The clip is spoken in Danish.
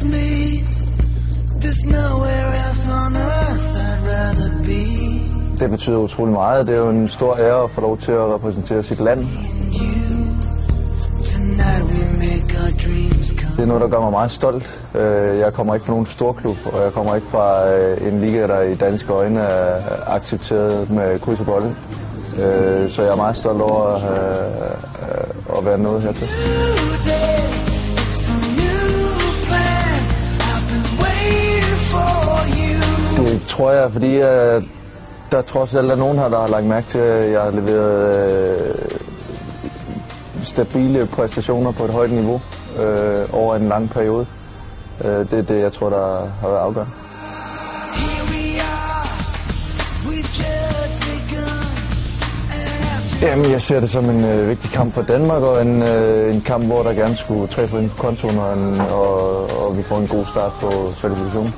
is me. There's nowhere else on earth I'd rather be. Det betyder utrolig meget. Det er jo en stor ære at få lov til at repræsentere sit land. Det er noget, der gør mig meget stolt. Øh, Jeg kommer ikke fra nogen storklub, og jeg kommer ikke fra øh, en liga, der i danske øjne er accepteret med kryds og bolde. Øh, Så jeg er meget stolt over at være nået hertil. Tror jeg, fordi at der trods alt er nogen her, der har lagt mærke til, at jeg har leveret øh, stabile præstationer på et højt niveau øh, over en lang periode. Øh, det er det, jeg tror, der har været afgørende. Jamen, jeg ser det som en øh, vigtig kamp for Danmark, og en, øh, en kamp, hvor der gerne skulle tre point på kontoen, og, en, og, og vi får en god start på kvalifikationen.